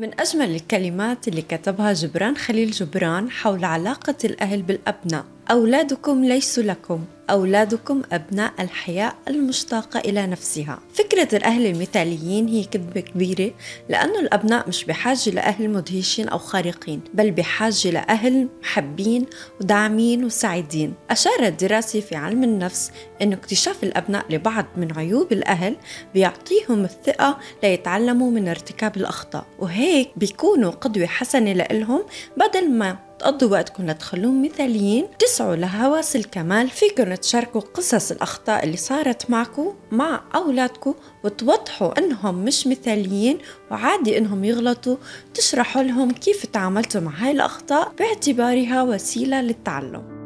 من أجمل الكلمات اللي كتبها جبران خليل جبران حول علاقة الأهل بالأبناء. أولادكم ليسوا لكم أولادكم أبناء الحياة المشتاقة إلى نفسها. فكرة الأهل المثاليين هي كذبة كبيرة لأن الأبناء مش بحاجة لأهل مدهشين أو خارقين بل بحاجة لأهل محبين وداعمين وسعيدين. أشارت دراسة في علم النفس أن اكتشاف الأبناء لبعض من عيوب الأهل بيعطيهم الثقة ليتعلموا من ارتكاب الأخطاء. وهيك بيكونوا قدوة حسنة لإلهم بدل ما تقضوا وقتكم لتخلوهم مثاليين تسعوا لهوس الكمال فيكم تشاركوا قصص الأخطاء اللي صارت معكم مع أولادكم وتوضحوا إنهم مش مثاليين وعادي إنهم يغلطوا تشرحوا لهم كيف تعاملتوا مع هاي الأخطاء باعتبارها وسيلة للتعلم.